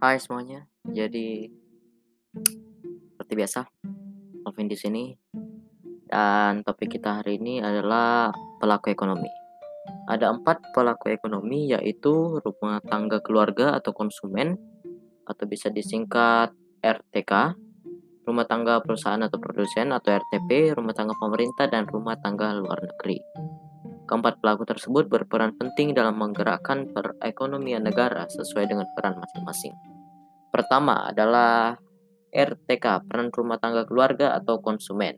Hai semuanya. Jadi seperti biasa, Alvin di sini. Dan topik kita hari ini adalah pelaku ekonomi. Ada empat pelaku ekonomi yaitu rumah tangga keluarga atau konsumen atau bisa disingkat RTK, rumah tangga perusahaan atau produsen atau RTP, rumah tangga pemerintah dan rumah tangga luar negeri. Keempat pelaku tersebut berperan penting dalam menggerakkan perekonomian negara sesuai dengan peran masing-masing. Pertama adalah RTK, peran rumah tangga keluarga atau konsumen.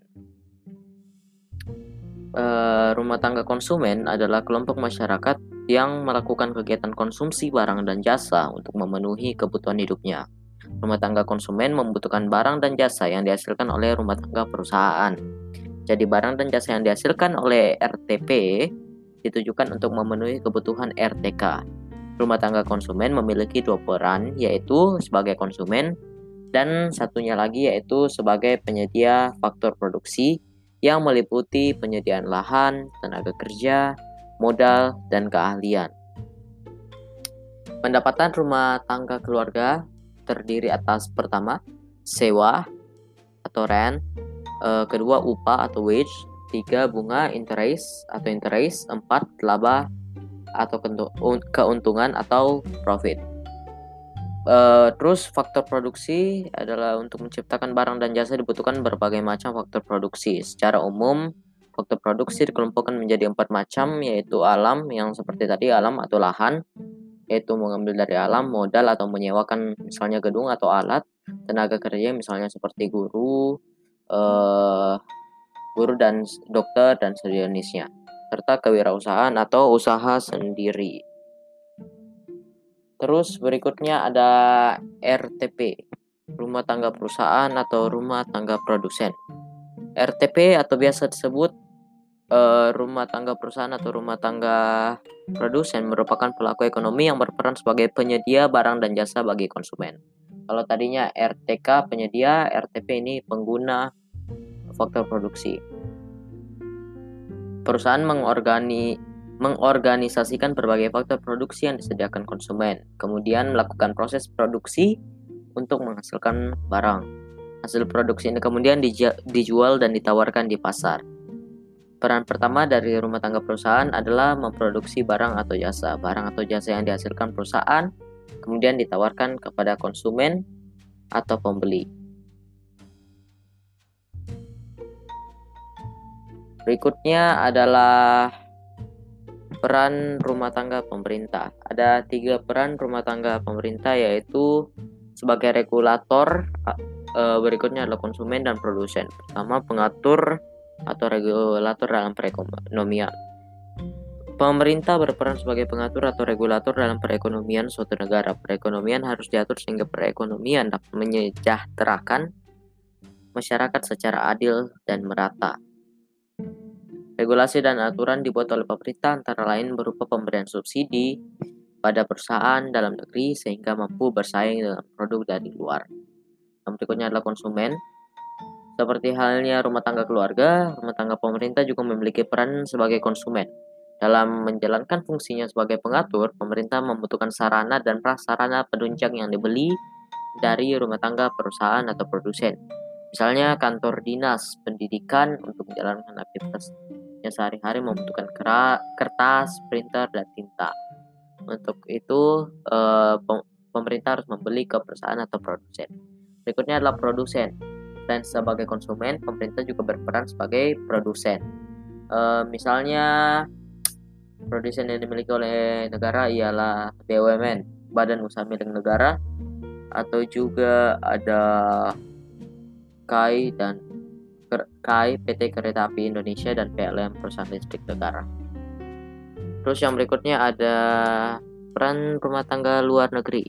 E, rumah tangga konsumen adalah kelompok masyarakat yang melakukan kegiatan konsumsi barang dan jasa untuk memenuhi kebutuhan hidupnya. Rumah tangga konsumen membutuhkan barang dan jasa yang dihasilkan oleh rumah tangga perusahaan. Jadi barang dan jasa yang dihasilkan oleh RTP ditujukan untuk memenuhi kebutuhan RTK. Rumah tangga konsumen memiliki dua peran, yaitu sebagai konsumen dan satunya lagi yaitu sebagai penyedia faktor produksi yang meliputi penyediaan lahan, tenaga kerja, modal, dan keahlian. Pendapatan rumah tangga keluarga terdiri atas pertama sewa atau rent, uh, kedua upah atau wage, tiga bunga interest atau interest, empat laba atau keuntungan atau profit. Uh, terus faktor produksi adalah untuk menciptakan barang dan jasa dibutuhkan berbagai macam faktor produksi. Secara umum, faktor produksi dikelompokkan menjadi empat macam, yaitu alam yang seperti tadi alam atau lahan, yaitu mengambil dari alam, modal atau menyewakan misalnya gedung atau alat, tenaga kerja misalnya seperti guru, uh, guru dan dokter dan sejenisnya, serta kewirausahaan atau usaha sendiri. Terus berikutnya ada RTP, rumah tangga perusahaan atau rumah tangga produsen. RTP atau biasa disebut uh, rumah tangga perusahaan atau rumah tangga produsen merupakan pelaku ekonomi yang berperan sebagai penyedia barang dan jasa bagi konsumen. Kalau tadinya RTK penyedia, RTP ini pengguna faktor produksi. Perusahaan mengorgani, mengorganisasikan berbagai faktor produksi yang disediakan konsumen, kemudian melakukan proses produksi untuk menghasilkan barang. Hasil produksi ini kemudian dijual dan ditawarkan di pasar. Peran pertama dari rumah tangga perusahaan adalah memproduksi barang atau jasa. Barang atau jasa yang dihasilkan perusahaan kemudian ditawarkan kepada konsumen atau pembeli. Berikutnya adalah peran rumah tangga pemerintah. Ada tiga peran rumah tangga pemerintah yaitu sebagai regulator, berikutnya adalah konsumen dan produsen. Pertama pengatur atau regulator dalam perekonomian. Pemerintah berperan sebagai pengatur atau regulator dalam perekonomian suatu negara. Perekonomian harus diatur sehingga perekonomian dapat menyejahterakan masyarakat secara adil dan merata. Regulasi dan aturan dibuat oleh pemerintah antara lain berupa pemberian subsidi pada perusahaan dalam negeri sehingga mampu bersaing dengan produk dari luar. Yang berikutnya adalah konsumen. Seperti halnya rumah tangga keluarga, rumah tangga pemerintah juga memiliki peran sebagai konsumen. Dalam menjalankan fungsinya sebagai pengatur, pemerintah membutuhkan sarana dan prasarana penunjang yang dibeli dari rumah tangga perusahaan atau produsen. Misalnya kantor dinas pendidikan untuk menjalankan sehari-hari membutuhkan kertas, printer, dan tinta. Untuk itu eh, pemerintah harus membeli ke perusahaan atau produsen. Berikutnya adalah produsen. Dan sebagai konsumen, pemerintah juga berperan sebagai produsen. Eh, misalnya produsen yang dimiliki oleh negara ialah BUMN, Badan Usaha Milik Negara, atau juga ada KAI dan KAI PT Kereta Api Indonesia dan PLN Perusahaan Listrik Negara. Terus yang berikutnya ada peran rumah tangga luar negeri.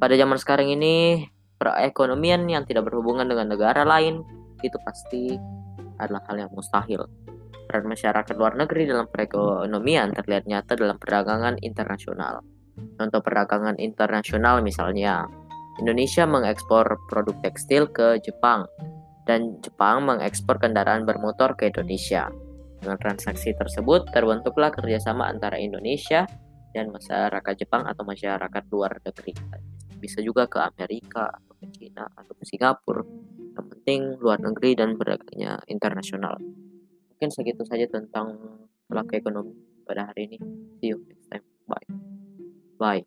Pada zaman sekarang ini, perekonomian yang tidak berhubungan dengan negara lain itu pasti adalah hal yang mustahil. Peran masyarakat luar negeri dalam perekonomian terlihat nyata dalam perdagangan internasional. Contoh perdagangan internasional misalnya Indonesia mengekspor produk tekstil ke Jepang dan Jepang mengekspor kendaraan bermotor ke Indonesia. Dengan transaksi tersebut terbentuklah kerjasama antara Indonesia dan masyarakat Jepang atau masyarakat luar negeri. bisa juga ke Amerika atau ke Cina atau ke Singapura. Yang penting luar negeri dan berdagangnya internasional. Mungkin segitu saja tentang pelaku ekonomi pada hari ini. See you next time. Bye. Bye